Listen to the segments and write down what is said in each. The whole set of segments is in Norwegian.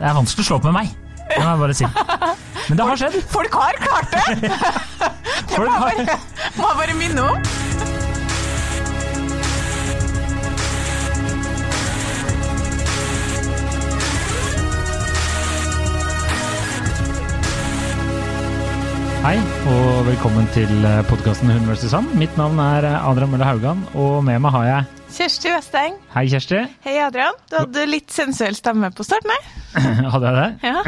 Det er vanskelig å slå opp med meg. Det må jeg bare si. Men det har skjedd. Folk har klart det! Det Må jeg bare, må bare minne om. Hei, og velkommen til podkasten Hun versus Sand. Mitt navn er Adrian Mølle Haugan, og med meg har jeg Kjersti Westeng. Hei, Kjersti. Hei, Adrian. Du hadde litt sensuell stemme på starten her. Hadde jeg det? Ja.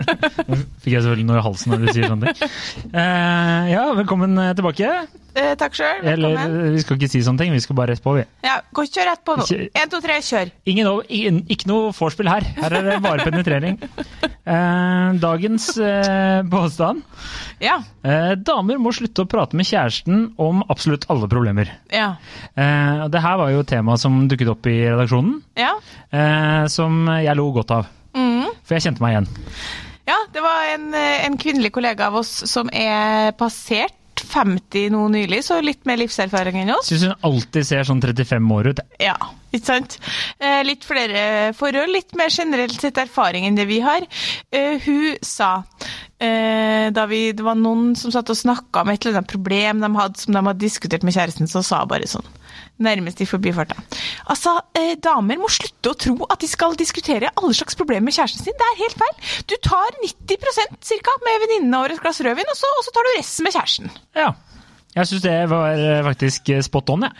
Fikk jeg selvfølgelig noe i halsen når du sier sånne ting. Uh, ja, velkommen tilbake. Eh, takk sjøl. Eller, Velkommen. vi skal ikke si sånne ting, vi skal bare rett på, vi. Ja, gå Kjør rett på nå. Én, to, tre, kjør. Ingen, ingen, ikke noe vorspiel her. Her er det bare penetrering. Eh, dagens eh, påstand. Ja. Eh, damer må slutte å prate med kjæresten om absolutt alle problemer. Ja. Eh, det her var jo et tema som dukket opp i redaksjonen, Ja. eh, som jeg lo godt av. Mm. For jeg kjente meg igjen. ja, det var en, eh, en kvinnelig kollega av oss som er passert 50 nå nylig, så litt mer livserfaring enn oss. Syns hun alltid ser sånn 35 år ut. Ja, ikke sant? Eh, litt flere forhold, litt mer generelt sett erfaring enn det vi har. Eh, hun sa, eh, da vi, det var noen som satt og snakka om et eller annet problem de hadde som de hadde diskutert med kjæresten, så sa hun bare sånn, nærmest i forbifarta. Altså, eh, damer må slutte å tro at de skal diskutere alle slags problemer med kjæresten sin. Det er helt feil. Du tar 90% cirka med venninnene over et glass rødvin, og så, og så tar du resten med kjæresten. Ja. Jeg syns det var eh, faktisk eh, spot on, jeg.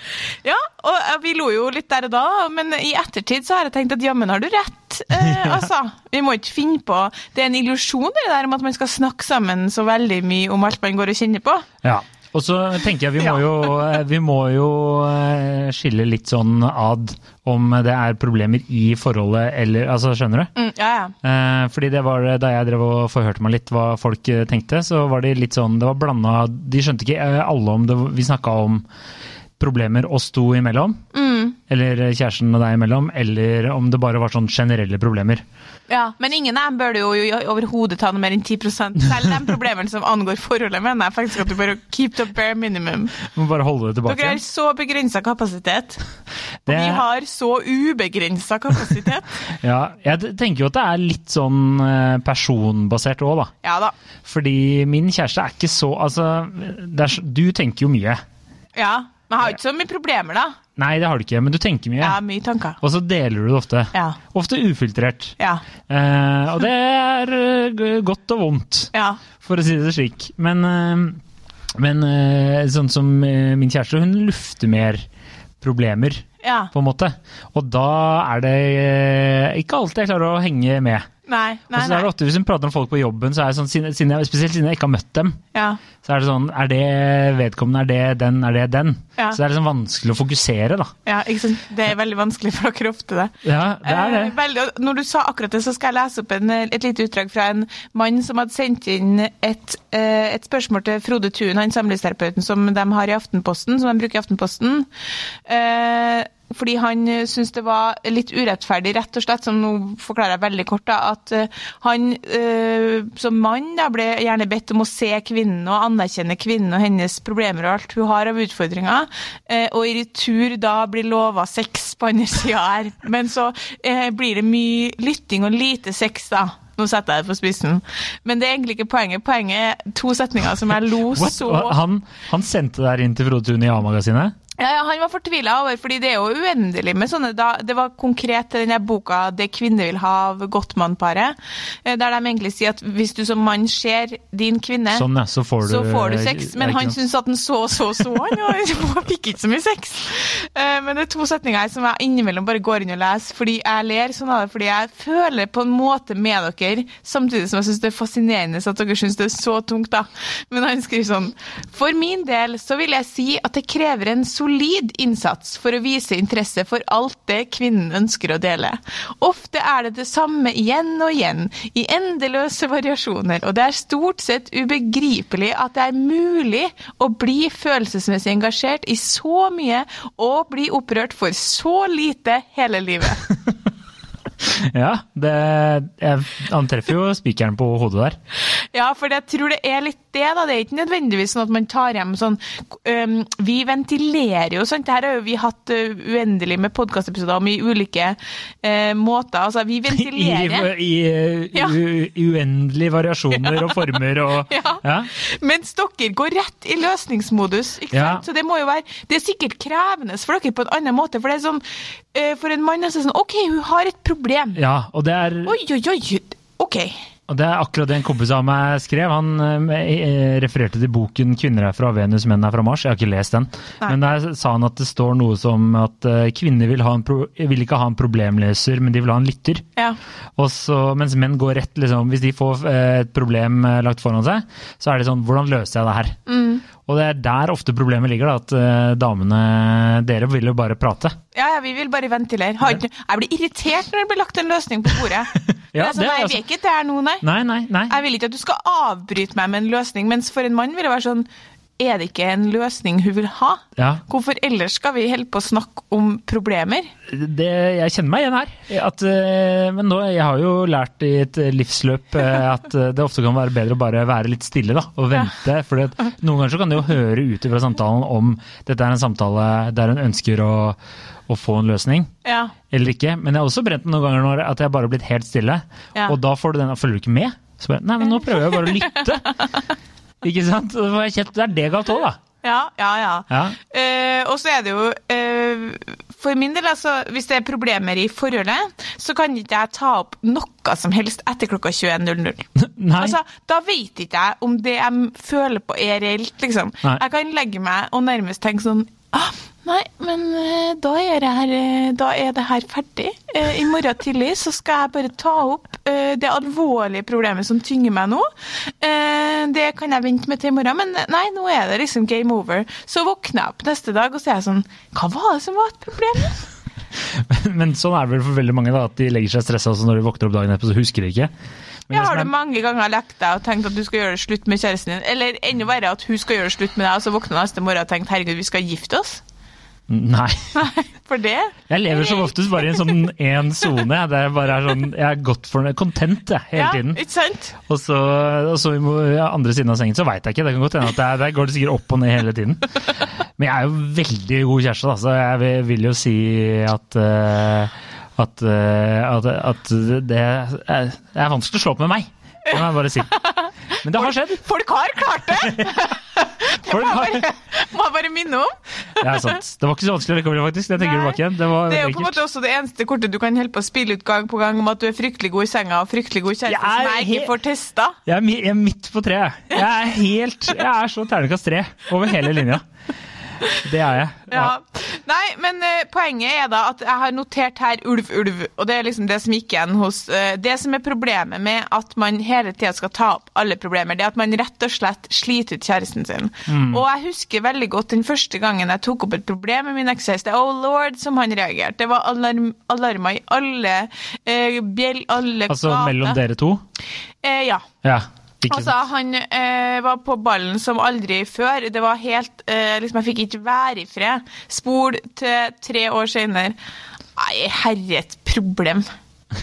Ja, og eh, vi lo jo litt der og da, men i ettertid så har jeg tenkt at jammen har du rett. Eh, altså, vi må ikke finne på Det er en illusjon det der om at man skal snakke sammen så veldig mye om alt man går og kjenner på. Ja. Og så tenker jeg vi må jo, eh, vi må jo eh, skille litt sånn ad om det er problemer i forholdet eller Altså, skjønner du? Mm, ja, ja. Eh, fordi det var da jeg drev og forhørte meg litt hva folk tenkte, så var det litt sånn Det var blanda De skjønte ikke alle om det Vi snakka om problemer oss to imellom, Mm, eller kjæresten og deg imellom, eller om det bare var sånn generelle problemer. ja. Men ingen av dem bør du jo overhodet ta noe mer enn 10% Selv de problemene som angår forholdet, mener jeg faktisk at du bør keep the bare minimum. Du må bare holde det tilbake. Dere har så begrensa kapasitet. Og vi har så ubegrensa kapasitet. Ja, jeg tenker jo at det er litt sånn eh, personbasert òg, da. Ja da. Fordi min kjæreste er ikke så Altså, det er, du tenker jo mye. Ja. Men jeg har ikke så mye problemer, da. Nei, det har du ikke, men du tenker mye. Ja, mye tanker. Og så deler du det ofte. Ja. Ofte ufiltrert. Ja. Eh, og det er eh, godt og vondt, Ja. for å si det slik. Men, eh, men eh, sånn som min kjæreste, hun lufter mer problemer, Ja. på en måte. Og da er det ikke alltid jeg klarer å henge med. Nei, Og nei, så er det ofte Hvis hun prater om folk på jobben, så er det sånn, siden, jeg, spesielt siden jeg ikke har møtt dem, Ja. så er det sånn Er det vedkommende, er det den, er det den? Ja. Så det er liksom vanskelig å fokusere, da. ja, ikke sant. Det er veldig vanskelig for dere ofte, det. Ja, det er det. Eh, veldig, og når du sa akkurat det, så skal jeg lese opp en, et lite utdrag fra en mann som hadde sendt inn et, eh, et spørsmål til Frode Thun, han samlivsterapeuten som de har i Aftenposten, som de bruker i Aftenposten. Eh, fordi han syntes det var litt urettferdig, rett og slett, som nå forklarer jeg veldig kort, da, at eh, han øh, som mann da, ble gjerne bedt om å se kvinnen og anerkjenne kvinnen og hennes problemer og alt hun har av utfordringer, øh, og i retur da blir lova sex på andre sida her. Men så øh, blir det mye lytting og lite sex, da. Nå setter jeg det på spissen. Men det er egentlig ikke poenget. Poenget er to setninger som jeg lo så Han, han sendte det her inn til Frode Tune i A-magasinet? Ja, ja, Han var fortvila over, fordi det er jo uendelig med sånne da, Det var konkret til denne boka 'Det kvinner vil ha' av Gottmann-paret, eh, der de egentlig sier at hvis du som mann ser din kvinne Sånn, ja. Så får du så får du sex, men han syntes at han så så så han, og han fikk ikke så mye sex. Eh, Men det er to setninger her som jeg innimellom bare går inn og leser, fordi jeg ler sånn av det, fordi jeg føler på en måte med dere, samtidig som jeg syns det er fascinerende at dere syns det er så tungt, da. Men han skriver sånn For min del så vil jeg si at det krever en solid innsats for å vise interesse for alt det kvinnen ønsker å dele. Ofte er det det samme igjen og igjen, i endeløse variasjoner, og det er stort sett ubegripelig at det er mulig å bli følelsesmessig engasjert i så mye og bli opprørt for så lite hele livet. Ja, det, jeg, antreffer jo spikeren på hodet der. Ja, for jeg tror det er litt det, da. Det er ikke nødvendigvis sånn at man tar hjem sånn um, Vi ventilerer jo, sant. Det her har jo vi hatt uh, uendelig med podkastepisoder om i ulike uh, måter. Altså, vi ventilerer. I, i, Ja. uendelige variasjoner og former og Ja. ja. Mens dere går rett i løsningsmodus. ikke Ja. sant? Så det må jo være, det er sikkert krevende for dere på en annen måte. For det er sånn, for en mann er det sånn OK, hun har et problem. ja, og det er Oi, oi, oi. OK. Og Det er akkurat det en kompis av meg skrev. Han eh, refererte til boken 'Kvinner er fra Venus, menn er fra Mars'. Jeg har ikke lest den. Nei. Men der sa han at det står noe som at eh, kvinner vil, ha en pro vil ikke ha en problemløser, men de vil ha en lytter. Ja. Og så, mens menn går rett, liksom, hvis de får eh, et problem eh, lagt foran seg, så er det sånn Hvordan løser jeg det her? Mm. Og det er der ofte problemet ligger, da, at eh, damene Dere vil jo bare prate. Ja, ja, vi vil bare ventilere. Ikke- Jeg blir irritert når det blir lagt en løsning på bordet. Ja, det er sånn, det er nei, altså- vi er ikke der nå, nei. Nei, nei, nei. Jeg vil ikke at du skal avbryte meg med en løsning, mens for en mann vil det være sånn Er det ikke en løsning hun vil ha? Ja, Hvorfor ellers skal vi holde på å snakke om problemer? det, jeg kjenner meg igjen her. At, eh, men nå, jeg har jo lært i et livsløp eh, at eh, det ofte kan være bedre å bare være litt stille da, og vente. For noen ganger så kan det jo høre ut fra samtalen om dette er en samtale der en ønsker å, å få en løsning. Ja. Eller ikke. Men jeg har også brent noen ganger når at jeg bare har blitt helt stille. Ja. Og da får du den Følger du ikke med? Så bare, Nei, men nå prøver jeg bare å lytte. ikke sant? Og da kjent- Det er det galt òg, da. Ja, ja, ja. Ja. Uh, og så er det jo uh, For min del, altså, hvis det er problemer i forholdet, så kan ikke jeg ta opp noe som helst etter klokka 21.00. Nei. Altså, da vet ikke jeg om det jeg føler på er reelt, liksom. Nei. Jeg kan legge meg og nærmest tenke sånn ah, Nei, men eh, da er, det her, da er det her ferdig. I morgen tidlig så skal jeg bare ta opp det alvorlige problemet som tynger meg nå. Eh, det kan jeg vente med til i morgen, men eh, nei, nå er det liksom game over. Så våkner jeg opp neste dag og så er jeg sånn Hva var det som var et problem? Men sånn er det vel for veldig mange, da, at de legger seg stressa også når de våkner opp dagen etter, så husker de ikke. Men Jeg har det mange ganger lekt deg og tenkt at du skal gjøre det slutt med kjæresten din, eller enda verre at hun skal gjøre det slutt med deg, og så våkner neste morgen og tenkt herregud, vi skal gifte oss? Nei. Nei, for det? Jeg lever som oftest bare i en sånn én sone. Det er sånn, jeg er godt for content jeg, hele ja, tiden. ikke sant? Og så, og så ja, andre siden av sengen så veit jeg ikke. Det kan godt hende at det er, der går det sikkert opp og ned hele tiden. Men jeg er jo veldig god kjæreste, da, så jeg vil, vil jo si at uh, at, eh, at, at det er, det er vanskelig å slå opp med meg. kan jeg bare si. Men det har skjedd. Folk har klart det! Det må jeg bare, må jeg bare minne om. Det er sant. Det var ikke så vanskelig likevel, faktisk. Jeg tenker tilbake igjen. Det var Det er jo på en måte også det eneste kortet du kan holde på å spille ut gang på gang om at du er fryktelig god i senga og fryktelig god kjæreste som jeg ikke får testa. Jeg er, jeg er midt på treet. Jeg er helt Jeg er så terningkast tre over hele linja. Det er jeg. Ja. Nei, men uh, poenget er da at jeg har notert her ulv, ulv, og det er liksom det som gikk igjen hos uh, Det som er problemet med at man hele tida skal ta opp alle problemer, det er at man rett og slett sliter ut kjæresten sin. Og jeg husker veldig godt den første gangen jeg tok opp et problem med min ekskjæreste. Oh lord, som han reagerte. Det var alarm, alarmer i alle uh, bjell, alle Altså mellom dere to? Ja. Ja. Ikke Altså, han eh, var på ballen som aldri før. Det var helt eh, liksom, Jeg fikk ikke være i fred. Spol til tre år senere. Nei, herre, et problem.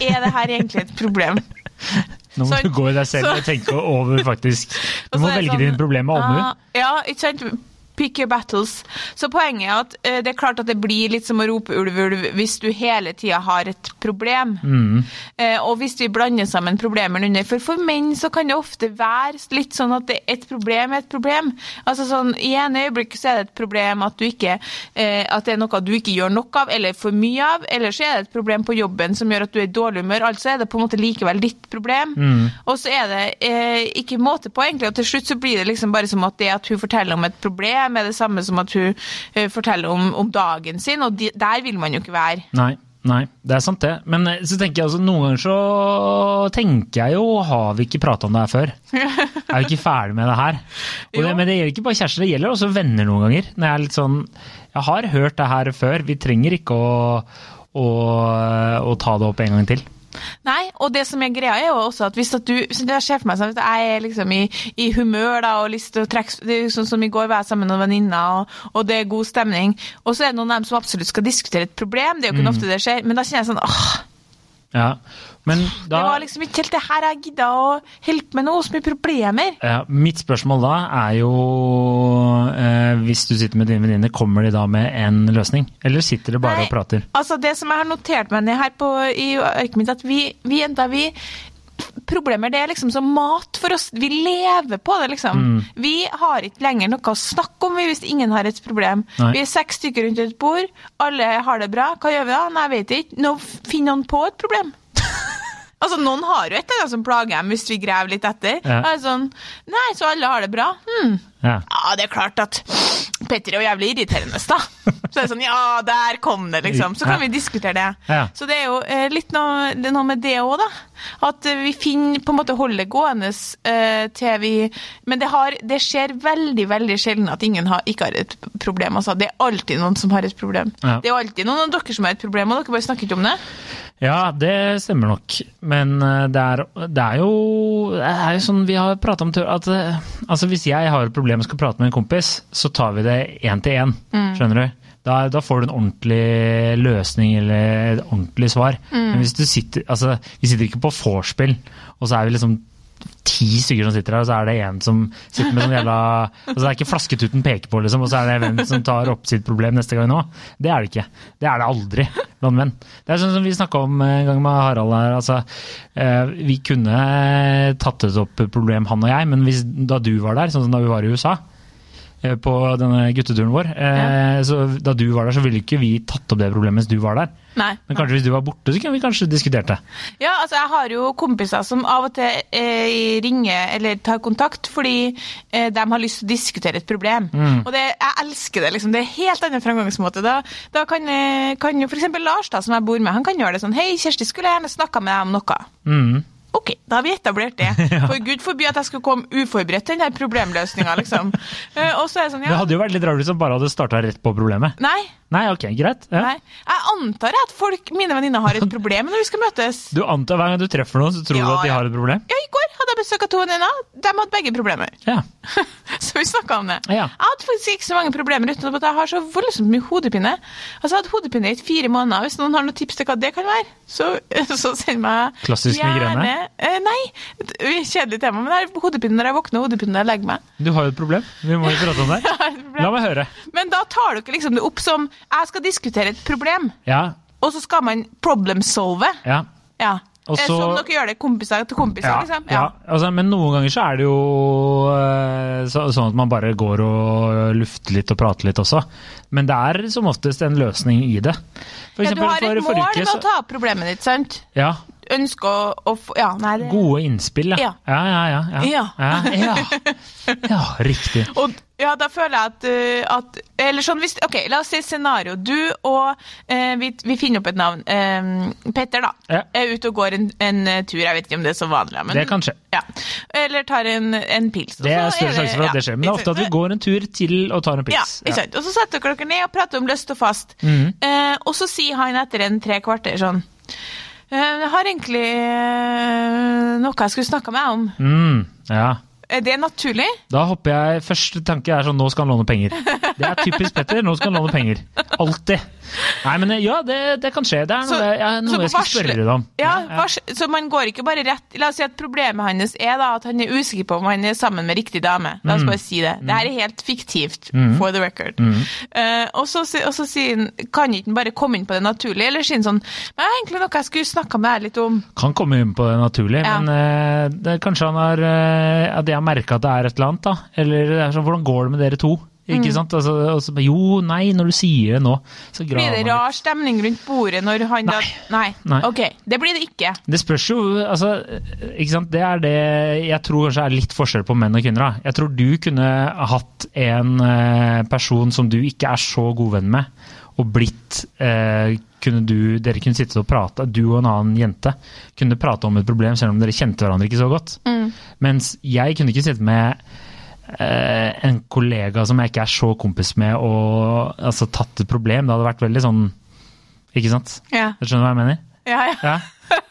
Er det her egentlig et problem? Nå må så- du gå i deg selv så- og tenke over, faktisk. Du må velge sånn, dine problemer med omhu. ah, Ja, ikke sant? Pick your battles. Så poenget er at eh, det er klart at det blir litt som å rope ulv, ulv hvis du hele tida har et problem. Mm. Eh, og hvis vi blander sammen problemene under For for menn så kan det ofte være litt sånn at det, et problem er et problem. Altså sånn, I en øyeblikk så er det et problem at, du ikke, eh, at det er noe du ikke gjør nok av, eller for mye av. Eller så er det et problem på jobben som gjør at du er i dårlig humør. Altså er det på en måte likevel ditt problem. Mm. Og så er det eh, ikke måte på, egentlig. Og til slutt så blir det liksom bare som at det at hun forteller om et problem, er det samme som at hun eh, forteller om, om dagen sin, og de, der vil man jo ikke være. Nei, nei, det er sant det. Men eh, så tenker jeg altså, noen ganger så tenker jeg jo, har vi ikke prata om det her før? Er vi ikke ferdig med det her? Og det, men det gjelder ikke bare kjærester, det gjelder også venner noen ganger. Når jeg er litt sånn, jeg har hørt det her før, vi trenger ikke å, å, å ta det opp en gang til. Nei, og det som er greia er jo også at hvis at du Jeg ser for meg sånn at jeg er liksom i, i humør da, og lyst til å trekke det er jo Sånn som i går var jeg sammen med noen venninner, og, og det er god stemning. Og så er det noen av dem som absolutt skal diskutere et problem. Det er jo ikke ofte det skjer. Men da kjenner jeg sånn åh, Ja, men da Det var liksom ikke helt det her jeg gidda å holde med noe, så mye problemer. ja, Mitt spørsmål da er jo eh, Hvis du sitter med dine venninner, kommer de da med en løsning? Eller sitter de bare Nei, og prater? Altså, det som jeg har notert meg ned her på, i arket mitt, at vi, vi jenter, vi Problemer det er liksom som mat for oss. Vi lever på det, liksom. Mm. Vi har ikke lenger noe å snakke om hvis ingen har et problem. Nei. Vi er seks stykker rundt et bord, alle har det bra. Hva gjør vi da? Nei, jeg vet ikke. Nå finner noen på et problem. Altså, Noen har jo et eller annet som plager dem hvis vi graver litt etter. Ja. Sånn, Nei, så alle har det bra? Hmm. Ja. Ja, det er klart at Petter er jo jævlig irriterende, da. Så er sånn, ja, der kom det, liksom. Så kan vi diskutere det. Ja. Så det er jo eh, litt noe, det noe med det òg, da. At eh, vi finner på en måte holder gående eh, til vi Men det, har, det skjer veldig, veldig sjelden at ingen har, ikke har et problem. Altså. Det er alltid noen som har et problem. Det er alltid noen av dere som har et problem, og dere bare snakker ikke om det. Ja, det stemmer nok. Men eh, det er, det er jo det er jo sånn vi har prata om at eh, altså Hvis jeg har et problem og skal prate med en kompis, så tar vi det én til én. Skjønner du? Da, da får du en ordentlig løsning eller et ordentlig svar. Men hvis du sitter altså, Vi sitter ikke på vorspiel, og så er vi liksom ti stykker som sitter her, og så er det en som sitter med sånn jævla altså Det er ikke flasketuten peker på, liksom, og så er det hvem som tar opp sitt problem neste gang nå. Det er det ikke. Det er det aldri blant menn. Det er sånn som vi snakka om en gang med Harald her. altså eh, Vi kunne tatt et opp problem, han og jeg, men hvis, da du var der, sånn som da vi var i USA på denne gutteturen vår, eh, så da du var der, så ville ikke vi tatt opp det problemet mens du var der. Nei. Men kanskje hvis du var borte, så kunne vi kanskje diskutert det. Ja, altså jeg har jo kompiser som av og til eh, ringer eller tar kontakt fordi eh, de har lyst til å diskutere et problem. Og det, jeg elsker det. liksom. Det er helt annen framgangsmåte. Da, da kan, eh, kan jo f.eks. Lars, da, som jeg bor med, han kan gjøre det sånn Hei, Kjersti, skulle jeg gjerne snakka med deg om noe. Mm. Ok, da har vi etablert det. For gud forby at jeg skulle komme uforberedt til den der problemløsninga, liksom. Eh, og så er det sånn, Det hadde jo vært litt rart hvis man bare hadde starta rett på problemet. Nei. Nei, ok, greit. Ja. nei. Jeg antar at folk, mine venninner har et problem når vi skal møtes. Du antar hver gang du treffer noen, så tror Ja, du at de har et problem? Ja, I går hadde jeg besøk av to venninner. De hadde begge problemer. Ja. Så vi snakka om det. Ja. Jeg hadde faktisk ikke så mange problemer uten at jeg har så voldsomt mye hodepine. Altså, Jeg hadde hodepine i fire måneder. Hvis noen har noen tips til hva det kan være, så, så send meg Klassisk migrene? Eh, nei, kjedelig tema. Men jeg har hodepine når jeg våkner hodepine når jeg legger meg. Du har jo et problem. Vi må jo prate om det. La meg høre. Men da tar dere liksom det opp som jeg skal diskutere et problem, Ja. og så skal man problem-solve. Ja. Ja. Også, Eh, Som dere gjør det kompiser til kompiser, Ja, liksom. ja. Altså, men noen ganger så er det jo eh, så, sånn at man bare går og lufter litt og prater litt også. Men det er som oftest en løsning i det. For Ja, du har et mål med å ta opp problemet ditt, sant? Ja, Ønsker å, å Ja, nei, det Gode innspill, ja. Ja. Ja, ja, ja. Ja, Ja. ja, ja. ja riktig. Og ja, da føler jeg at, uh, at Eller sånn hvis Ok, la oss si scenario. Du og eh, vi, vi finner opp et navn. Eh, Petter, da. Er ute og går en, en eh, tur. Jeg vet ikke om det er så vanlig. Men, Det kan skje. Ja. Eller tar en, en pils. Det er større sjanse for at det skjer. Men det er ofte at vi går en tur til og tar en pils. Ja, ikke sant. Og så setter dere dere ned og prater om løst og fast. Mm. Eh, og så sier han etter en tre kvarter sånn eh, Jeg har egentlig eh, noe jeg skulle snakka med deg om. Mm, ja. Er det naturlig? Da hopper jeg Første tanke er sånn nå skal han låne penger. Det er typisk Petter. Nå skal han låne penger. Alltid. Nei, men ja, det, det kan skje. Det er noe, Så- jeg, noe jeg skal varsle- spørre deg om. Ja, ja, Så man går ikke bare rett La oss si at problemet hans er da at han er usikker på om han er sammen med riktig dame. La Mm. oss bare si det. Det her er helt fiktivt, for the record. Mm. Uh, og, så, og så sier han Kan ikke han bare komme inn på det naturlige, eller sier han sånn Det er egentlig noe jeg skulle snakka med deg litt om. Kan komme inn på det naturlig, Ja. men uh, det, kanskje han har uh, At jeg har merka at det er et eller annet, da. Eller er sånn, hvordan går det med dere to? Ikke Mm. sant? Altså, og jo, nei, når du sier det nå, så Blir det rar stemning rundt bordet når han da Nei. Nei. Ok, det blir det ikke. Det spørs jo, altså, ikke sant? Det er det jeg tror kanskje er litt forskjell på menn og kvinner. Da. Jeg tror du kunne hatt en eh, person som du ikke er så god venn med, og blitt eh, kunne du, Dere kunne sitte og prate, du og en annen jente kunne prate om et problem selv om dere kjente hverandre ikke så godt. Mm. Mens jeg kunne ikke sitte med eh, en kollega som jeg ikke er så kompis med, og altså, tatt et problem. Det hadde vært veldig sånn Ikke sant? Ja, Jeg skjønner hva jeg mener? ja. ja. Ja.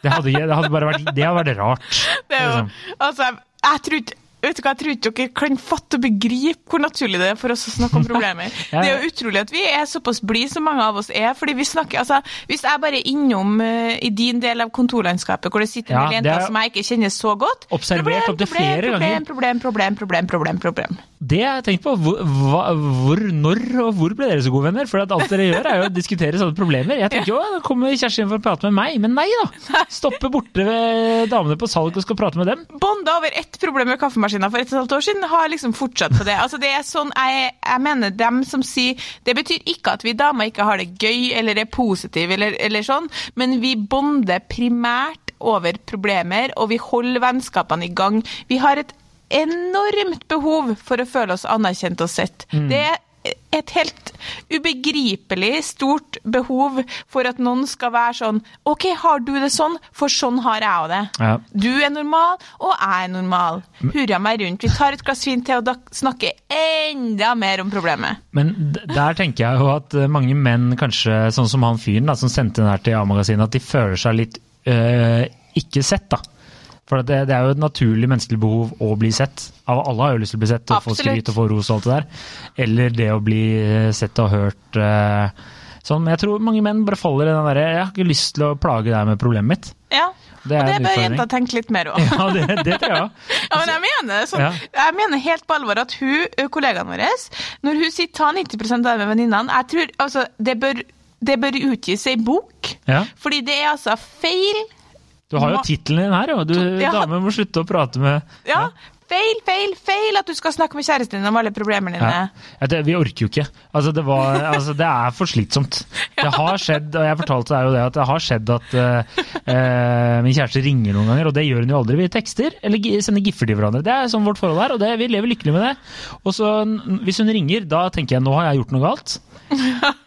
Det hadde, det hadde bare vært, det hadde vært rart. Det er jo liksom. Altså, jeg, ikke vet du hva, Jeg tror ikke dere kan fatte og begripe hvor naturlig det er for oss å snakke om problemer. Det er jo utrolig at vi er såpass blide som mange av oss er. fordi vi snakker, altså, Hvis jeg bare er innom uh, i din del av kontorlandskapet hvor det sitter en Ja, del jenter er- som jeg ikke kjenner så godt Observert opptil flere problem, ganger. Problem, problem, problem, problem, problem. Det har jeg tenkt på. Hva, hvor, når og hvor ble dere så gode venner? For at alt dere gjør, er jo å diskutere sånne problemer. Jeg tenker jo, da kommer Kjersti inn for å prate med meg, men nei da. Stoppe borte ved damene på salg og skal prate med dem. Bonda over ett problem med kaffemaskina for et og et halvt år siden, har liksom fortsatt på det. Altså det er sånn, jeg, jeg mener dem som sier Det betyr ikke at vi damer ikke har det gøy eller er positive, eller, eller sånn, men vi bonder primært over problemer, og vi holder vennskapene i gang. Vi har et enormt behov for å føle oss anerkjent og sett. Det er et helt ubegripelig stort behov for at noen skal være sånn OK, har du det sånn? For sånn har jeg det. Ja. Du er normal, og jeg er normal. Hurra meg rundt. Vi tar et glass vin til og da snakker enda mer om problemet. Men der tenker jeg jo at eh, mange menn, kanskje sånn som han fyren som sendte den her til A-magasinet, at de føler seg litt øh, ikke sett, da. For det, det er jo et naturlig menneskelig behov å bli sett. Av- Alle har jo lyst til å bli sett og få skryt og få ros og alt det der. Eller det å bli eh, sett og hørt sånn. Men jeg tror mange menn bare faller i den derre Jeg har ikke lyst til å plage deg med problemet mitt. Ja. Det og det bør jenta tenke litt mer over. Ja, det, det tror jeg også. Ja, men jeg mener, det sånn, Ja. jeg mener helt på alvor at hun, kollegaen vår, når hun sier ta 90 av det med venninnene, jeg tror altså, det bør, det bør utgis ei bok. Ja. Fordi det er altså feil Du har jo tittelen din her, og du Ja. dame må slutte å prate med Ja, feil, feil, feil at du skal snakke med kjæresten din om alle problemene dine. Ja. Ja, det, vi orker jo ikke. Altså, det, var, altså, det er for slitsomt. Det har skjedd, og jeg fortalte deg jo det, at det har skjedd at eh, min kjæreste ringer noen ganger, og det gjør hun jo aldri. Vi tekster eller sender giffer til hverandre. Det er sånn vårt forhold er, og det, vi lever lykkelig med det. Og så hvis hun ringer, da tenker jeg nå har jeg gjort noe galt.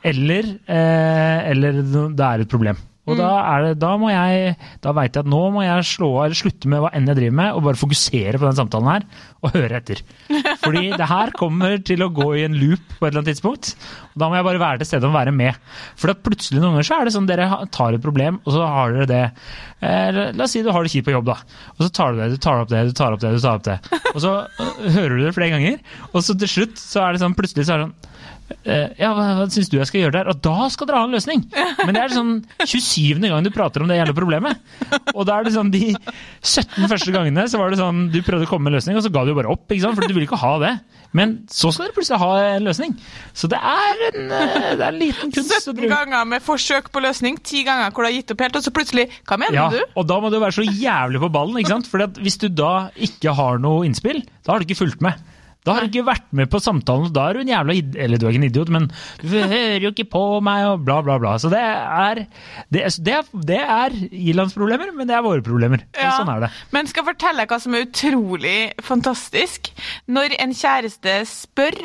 Eller, uh, eller det er et problem. Og da, er det, da må jeg, da vet jeg at nå må jeg slå slutte med hva enn jeg driver med, og bare fokusere på den samtalen her, og høre etter. Fordi det her kommer til å gå i en loop på et eller annet tidspunkt. Og da må jeg bare være til stede og være med. For da plutselig noen ganger så er det sånn dere tar et problem, og så har dere det eh, La oss si du har det kjipt på jobb, da. Og så tar du det, du tar opp det, du tar opp det, du tar opp det. Og så øh, hører du det flere ganger, og så til slutt så er det sånn plutselig så er det sånn ja, hva, hva syns du jeg skal gjøre der? Og da skal dere ha en løsning! Men det er sånn 27. gang du prater om det jævla problemet. Og da er det sånn de 17 første gangene så var det sånn du prøvde å komme med en løsning, og så ga du jo bare opp, ikke sant? for du ville ikke ha det. Men så skal dere plutselig ha en løsning. Så det er en, eh, det er en liten kunst. 17 ganger med forsøk på løsning, 10 ganger hvor du har gitt opp helt, og så plutselig Hva mener Ja, du? og da må du være så jævlig på ballen, ikke sant? For hvis du da ikke har noe innspill, da har du ikke fulgt med. Da har du ikke vært med på samtalen, og da er du en jævla Eller du er ikke en idiot, men du hører jo ikke på meg, og bla, bla, bla. Så det er Det, det, det er ilandsproblemer, men det er våre problemer. Og Ja, sånn er det. Men skal fortelle deg hva som er utrolig fantastisk? Når en kjæreste spør,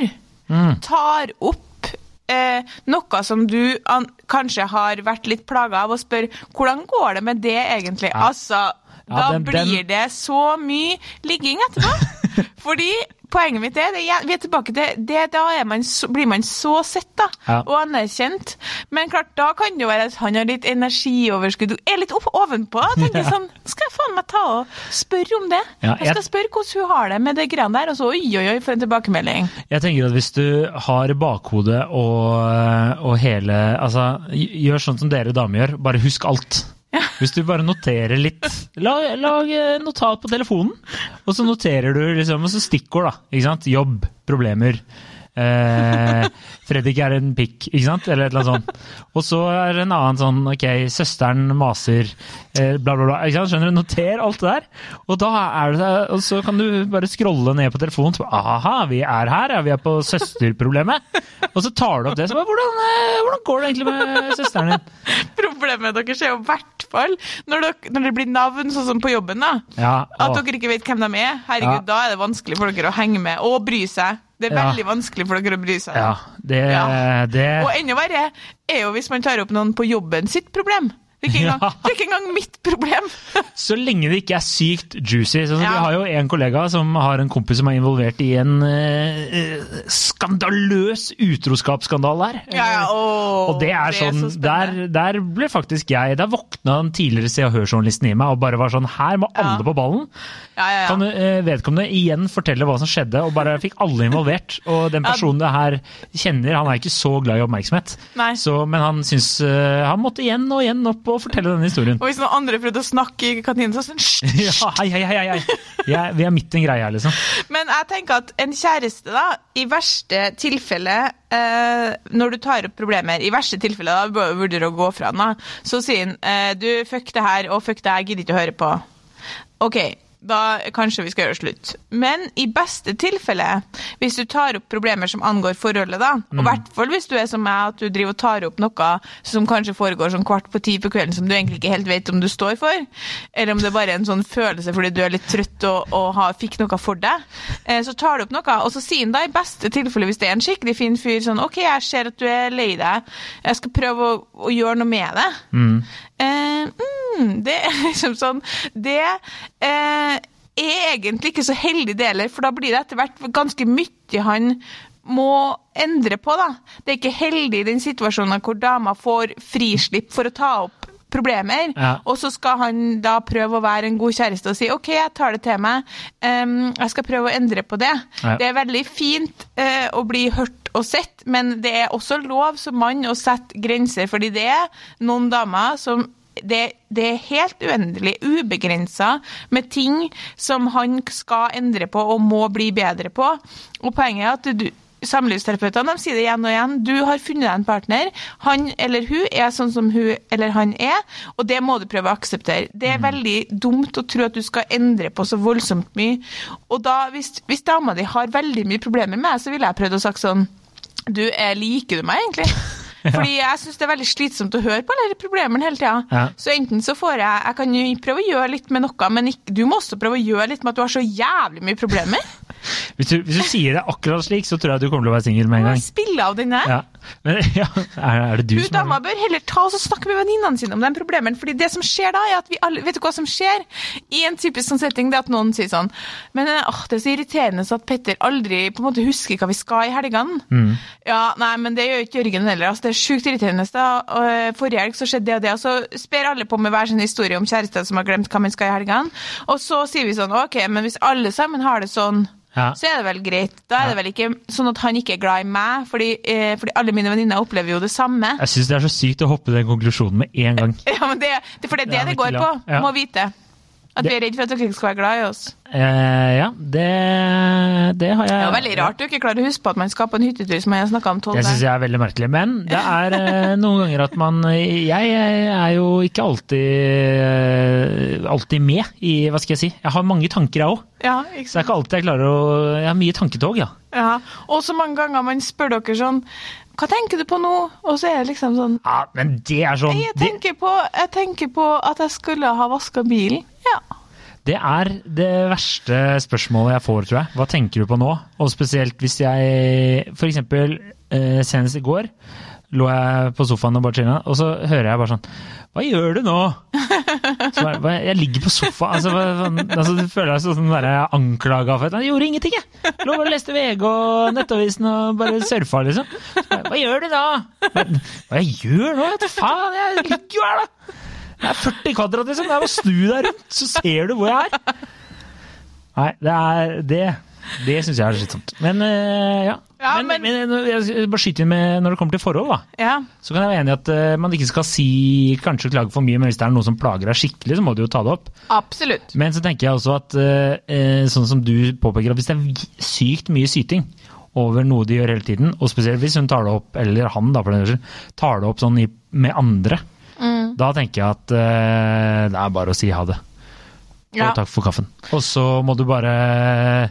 Mm. tar opp eh, noe som du an, kanskje har vært litt plaga av, og spør hvordan går det med det egentlig? Altså, Ja, da den- blir den- det så mye ligging etterpå. Fordi poenget mitt er, det, vi er tilbake til det, da man blir man så sett da, Ja. og anerkjent. Men klart, da kan det jo være at han har litt energioverskudd, og er litt opp, ovenpå, tenker Ja. sånn, skal jeg faen meg ta og spørre om det? Ja, jeg skal spørre hvordan hun har det med det greiene der, og så oi, oi, oi, for en tilbakemelding. Jeg tenker at hvis du har bakhodet og, og hele Altså, gjør sånn som dere damer gjør, bare husk alt. Hvis du bare noterer litt Lag, lag eh, notat på telefonen, og så noterer du liksom, og så stikkord, da. Ikke sant? Jobb, problemer. Eh, Fredrik er en pikk, ikke sant? Eller et eller annet sånt. Og så er det en annen sånn ok, søsteren maser, eh, bla, bla, bla. Ikke sant? Skjønner du? Noter alt det der. Og da er det Og så kan du bare scrolle ned på telefonen. Så, Aha, vi er her, ja. Vi er på søsterproblemet. Og så tar du opp det. Så bare, hvordan, eh, hvordan går det egentlig med søsteren din? Problemet deres er jo i hvert fall når, dere, når det blir navn, sånn som på jobben, da. Ja, At dere ikke vet hvem de er. Herregud, Ja. da er det vanskelig for dere å henge med og bry seg. Det er Ja. veldig vanskelig for dere å bry seg. ja, det, Ja. det Og enda verre er jo hvis man tar opp noen på jobben sitt problem. Det er ikke engang, det er ikke engang mitt problem. Så lenge det ikke er sykt juicy. Sånn, Ja. Vi har jo en kollega som har en kompis som er involvert i en eh, eh, skandaløs utroskapsskandale her. Ja, ja, og det er det er sånn, så der, der ble faktisk jeg Der våkna den tidligere Se og Hør-journalisten i meg og bare var sånn Her må Ja. alle på ballen. Ja, ja, ja. Kan eh, vedkommende igjen fortelle hva som skjedde, og bare fikk alle involvert. Og den personen det her kjenner, han er ikke så glad i oppmerksomhet. Så, men han syns eh, Han måtte igjen og igjen opp og fortelle denne historien. Og hvis noen andre prøvde å snakke i kantinen, så sånn! Ja, hei, hei, hei, hei. Jeg, vi er midt i en greie her, liksom. Men jeg tenker at en kjæreste, da, i verste tilfelle eh, Når du tar opp problemer, i verste tilfelle da burde du å gå fra den, da. Så sier han eh, du, fuck det her, og fuck det her, gidder ikke å høre på. OK, da kanskje vi skal gjøre slutt. Men i beste tilfelle, hvis du tar opp problemer som angår forholdet, da, og i hvert fall hvis du er som meg, at du driver og tar opp noe som kanskje foregår sånn kvart på ti på kvelden som du egentlig ikke helt vet om du står for, eller om det bare er en sånn følelse fordi du er litt trøtt og, og har, fikk noe for deg, eh, så tar du opp noe, og så sier han da i beste tilfelle, hvis det er en skikkelig fin fyr, sånn OK, jeg ser at du er lei deg, jeg skal prøve å, å gjøre noe med det. Eh, mm, det er liksom sånn Det eh, er egentlig ikke så heldig det heller, for da blir det etter hvert ganske mye han må endre på, da. Det er ikke heldig i den situasjonen hvor dama får frislipp for å ta opp problemer, Ja. og så skal han da prøve å være en god kjæreste og si OK, jeg tar det til meg, um, jeg skal prøve å endre på det. Ja. Det er veldig fint uh, å bli hørt og sett, men det er også lov som mann å sette grenser, fordi det er noen damer som det, det er helt uendelig, ubegrensa, med ting som han skal endre på og må bli bedre på. Og poenget er at Samlivsterapeutene de sier det igjen og igjen. Du har funnet deg en partner. Han eller hun er sånn som hun eller han er, og det må du prøve å akseptere. Det er veldig dumt å tro at du skal endre på så voldsomt mye. Og da, hvis, hvis dama di har veldig mye problemer med deg, så ville jeg prøvd å sagt sånn Du, liker du meg egentlig? Fordi jeg syns det er veldig slitsomt å høre på alle de problemene hele tida. Ja. Så enten så får jeg Jeg kan jo prøve å gjøre litt med noe, men ikke, du må også prøve å gjøre litt med at du har så jævlig mye problemer. Hvis du, hvis du sier det akkurat slik, så tror jeg du kommer til å være singel med en gang. Spille av den der. Ja. Men, ja, er, er det du Hun dama bør heller ta oss og snakke med venninnene sine om de problemene. fordi det som skjer da, er at vi alle Vet du hva som skjer i en typisk sånn setting? Det er at noen sier sånn Men eh, åh, det er så irriterende så at Petter aldri på en måte husker hva vi skal i helgene. Mm. Ja, nei, men det gjør ikke Jørgen heller. Altså, det er sjukt irriterende. Da. Eh, Forrige helg så skjedde det og det, og så sper alle på med hver sin historie om kjærester som har glemt hva man skal i helgene. Og så sier vi sånn OK, men hvis alle sammen har det sånn Ja. så er det vel greit. Da er det vel ikke sånn at han ikke er glad i meg, fordi, eh, fordi alle mine venninner opplever jo det samme. Jeg syns det er så sykt å hoppe den konklusjonen med en gang. Ja, men det, det, For det er det Ja, det går på. Må vite. At vi er redd for at dere ikke skal være glad i oss. Eh, ja, det, det har jeg Det er veldig rart du ikke klarer å huske på at man skal på en hyttetur som jeg har snakka om tolv Det syns jeg er veldig merkelig. Men det er eh, noen ganger at man Jeg er jo ikke alltid, eh, alltid med i Hva skal jeg si? Jeg har mange tanker, jeg òg. Ja, Så det er ikke alltid jeg klarer å Jeg har mye tanketog, ja. Ja. Og så mange ganger man spør dere sånn Hva tenker du på nå? Og så er det liksom sånn ja men det er sånn Jeg tenker på, jeg tenker på at jeg skulle ha vaska bilen. Ja. det er det verste spørsmålet jeg får, tror jeg. Hva tenker du på nå? Og spesielt hvis jeg eksempel eh, senest i går lå jeg på sofaen og bare chilla, og så hører jeg bare sånn Hva gjør du nå? Så bare, «Hva- jeg ligger på sofaen. Altså, hva, altså, du føler deg sånn der anklaga for at jeg gjorde ingenting, jeg. Lå og leste VG og Nettavisen og bare surfa, liksom. Bare, Hva gjør du da? Hva, hva jeg gjør nå? Vet du faen, jeg ligger jo her, da! Det er 40 kvadrat, liksom. Det er bare å snu deg rundt, så ser du hvor jeg er. Nei, det er det. Det syns jeg er slitsomt. Men eh, ja. Ja, men, men- men, jeg skal bare skyte inn med når det kommer til forhold, da. ja. Så kan jeg være enig i at eh, man ikke skal si kanskje klage for mye, men hvis det er noe som plager deg skikkelig, så må du jo ta det opp. Absolutt. Men så tenker jeg også at eh, eh, sånn som du påpeker, at hvis det er sykt mye syting over noe de gjør hele tiden, og spesielt hvis hun tar det opp, eller han da for den del, tar det opp sånn i, med andre. Da tenker jeg at eh, det er bare å si ha det. Og Ja. takk for kaffen. Og så må du bare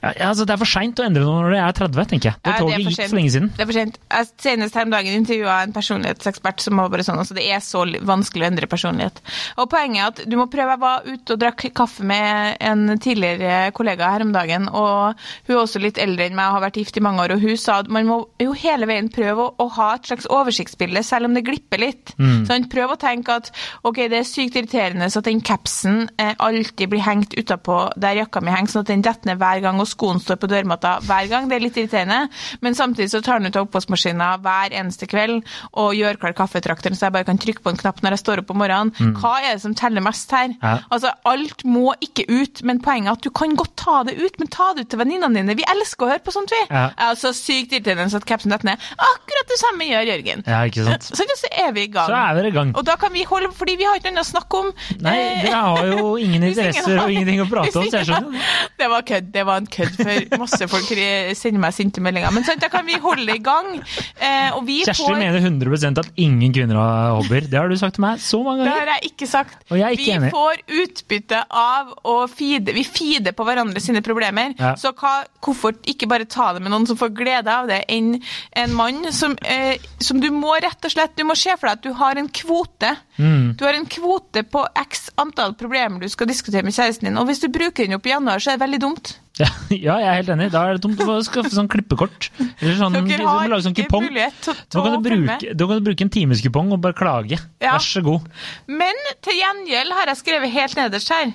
Ja, altså, det er for seint å endre noe når det er 30, tenker jeg. Det Ja, toget gikk for lenge siden. Det er for sent. Jeg Senest her om dagen intervjua en personlighetsekspert som var bare sånn altså det er så vanskelig å endre personlighet. Og Poenget er at du må prøve. Jeg var ute og drakk kaffe med en tidligere kollega her om dagen, og hun er også litt eldre enn meg og har vært gift i mange år, og hun sa at man må jo hele veien prøve å, å ha et slags oversiktsbilde, selv om det glipper litt. Sånn, prøv å tenke at ok, det er sykt irriterende så at den capsen eh, alltid blir hengt utapå der jakka mi henger, sånn at den detter ned hver gang, og skoen står på dørmatta hver gang. Det er litt irriterende. Men samtidig så tar den ut av oppvaskmaskina hver eneste kveld og gjør klar kaffetrakteren, så jeg bare kan trykke på en knapp når jeg står opp om morgenen. Hva er det som teller mest her? Ja. Altså, alt må ikke ut, men poenget er at du kan godt ta det ut, men ta det ut til venninnene dine. Vi elsker å høre på sånt, vi. Ja. Er sykt irriterende så at capsen detter ned. Akkurat det samme gjør Jørgen. Ja, ikke sant. Så, så er vi i gang. Så er vi i gang. Og da kan vi holde, fordi vi har ikke noe å snakke om. Nei, dere har jo ingen interesser har- og ingenting å prate om, så jeg skjønner Det var kødd. Det var en kødd, for masse folk sender meg sinte meldinger. Men sant, da kan vi holde i gang. Eh, Kjersti får mener 100% at ingen kvinner har hobbyer. Det har du sagt til meg så mange ganger. Det har jeg ikke sagt. Jeg ikke vi enig. får utbytte av å feede Vi feeder på hverandre sine problemer. Ja. Så hva, hvorfor ikke bare ta det med noen som får glede av det, enn en mann som, eh, som du må rett og slett Du må se for deg at du har en kvote. Mm. Du har en kvote på x antall problemer du skal diskutere med kjæresten din, og hvis du bruker den opp i januar, så er det veldig dumt. Ja, ja, jeg er helt enig. Da er det dumt å skaffe sånn klippekort. Eller sånn, Dere har lage sånn kupong. til, Da kan, du bruke, da kan du bruke en timeskupong og bare klage. Ja. Vær så god. Men til gjengjeld har jeg skrevet helt nederst her.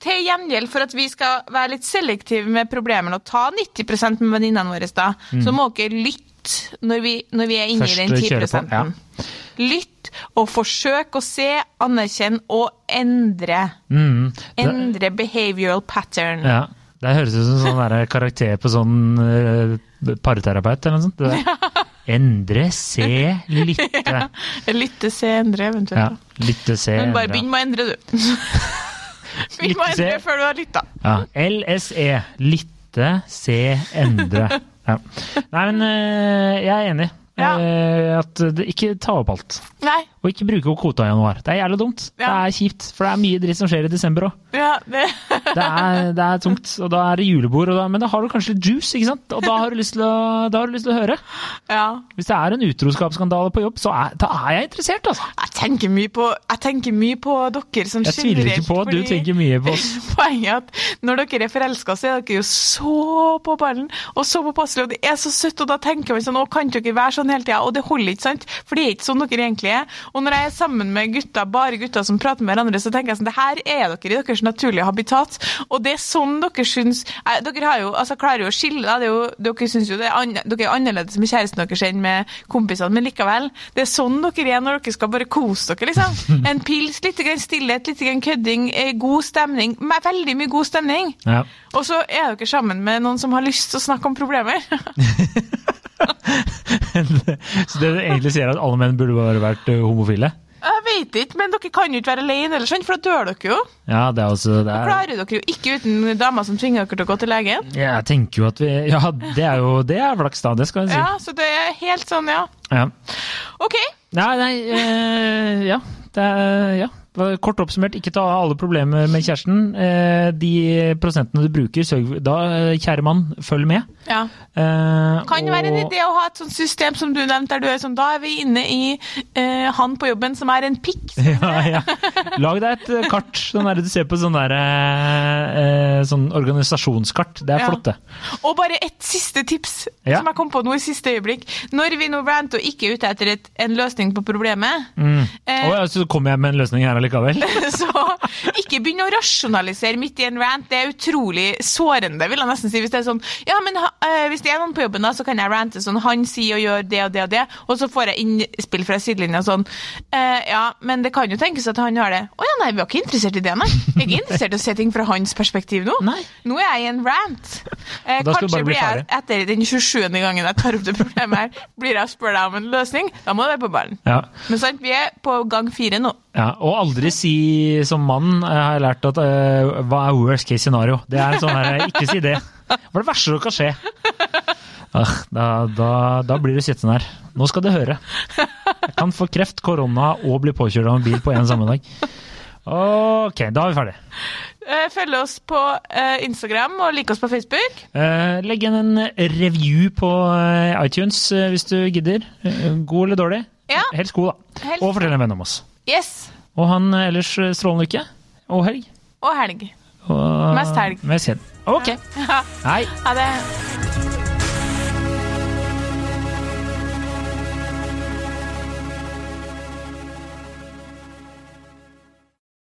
Til gjengjeld for at vi skal være litt selektive med problemene og ta 90% med venninnene våre, da, så må dere lytte når vi, når vi er inne Først i den 10 kjøre på, ja. Lytt og forsøk å se, anerkjenne og endre. Mm. Endre behavioral pattern. ja. Det høres ut som sånn karakter på sånn uh, parterapeut eller noe sånt. Det. Endre, se, lytte. Lytte, se, endre, Ja, eventuelt. lytte, se, Men bare begynn med å endre, du. begynn med å endre før du har lytta. Ja. LSE. Lytte, se, endre. Ja. Nei, men eh, jeg er enig. Ja. Eh, at det, ikke ta opp alt. Nei. Og ikke bruke opp kvota i januar. Det er jævlig dumt. Det er kjipt, for det er mye dritt som skjer i desember òg. Ja, det Det, det er tungt, og da er det julebord, da, men da har du kanskje litt juice, ikke sant? Og da har du lyst til å, da har du lyst til å høre. Ja. Hvis det er en utroskapsskandale på jobb, så er, da er jeg interessert, altså. Jeg tenker mye på, jeg tenker mye på dere som Jeg tviler ikke på at du tenker mye på oss. Poenget er at når dere er forelska, så er dere jo så på ballen og så påpasselige, og det er så søtt, og da tenker man sånn Å, kan dere være sånn hele tida? Og det holder ikke, sant? For det er ikke sånn dere egentlig er. Og når jeg er sammen med gutter, bare gutter som prater med hverandre, så tenker jeg sånn Det her er dere i deres naturlige habitat, og det er sånn dere syns eh, Dere har jo, altså klarer jo å skille. Det er jo, dere syns jo det er an, dere er annerledes med kjæresten deres enn med kompisene, men likevel. Det er sånn dere er når dere skal bare kose dere, liksom. En pils, litt grann stillhet, litt grann kødding, eh, god stemning. Veldig mye god stemning. Ja. Og så er dere sammen med noen som har lyst til å snakke om problemer. Så det du egentlig sier, er at alle menn burde bare vært homofile? Jeg vet ikke, men dere kan jo ikke være alene, eller sånn, for da dør dere jo. Ja, det er også det er, klarer dere jo ikke uten damer som tvinger dere til å gå til legen. Ja, Jeg tenker jo at vi Ja, det er jo Det er flaks, da. Det skal jeg si. Ja, så det er helt sånn, ja. Ja. OK. Nei, nei øh, Ja. Det er, ja. Kort oppsummert, ikke ta alle problemer med kjæresten. Eh, de prosentene du bruker, sørg Da, eh, kjære mann, følg med. Ja. Eh, Kan det være en idé å ha et sånt system som du nevnte, der du er sånn Da er vi inne i eh, han på jobben som er en pikk. Ja, ja. Lag deg et eh, kart, sånn der du ser på sånn der, eh, sånn organisasjonskart. Det er flott, det. Og bare et siste tips som jeg kom på nå i siste øyeblikk. Når vi nå ranter og ikke er ute etter et, en løsning på problemet, Mm. ja, så kommer jeg med en løsning her allikevel? så ikke begynn å rasjonalisere midt i en rant. Det er utrolig sårende, vil jeg nesten si. Hvis det er sånn Ja, men eh, hvis det er noen på jobben, da, så kan jeg rante sånn. Han sier og gjør det og det og det, og så får jeg innspill fra sidelinja sånn. uh, ja, men det kan jo tenkes at han har det. Å ja, nei, vi var ikke interessert i det, nei. Jeg er ikke interessert i å se ting fra hans perspektiv nå. Nei. Nå er jeg i en rant. Eh, da skal du kanskje bare bli blir jeg etter den 27. gangen jeg tar opp det problemet her, blir jeg og spør deg om en løsning. Da må du være på ballen. Ja. Men sant, vi er på gang fire nå. Ja, og aldri si som mann, eh, har jeg lært at uh, hva er worst case scenario? Det er sånn her, eh, ikke si det. Hva er det verste som kan skje? Ah, da, da, da, blir du sittende her. Nå skal du høre. Jeg kan få kreft, korona og bli påkjørt av en bil på én samme dag. Ok, da er vi ferdig Følg oss på Instagram og like oss på Facebook. Legg igjen en review på iTunes hvis du gidder. God eller dårlig? Ja. Helst god, da. Helst. Og fortell en venn om oss. Yes. Og han eh, ellers eh, strålende lykke. Og helg. Og helg. Og... Mest helg. Mest helg. Ok. Ja. Hei. Ha det.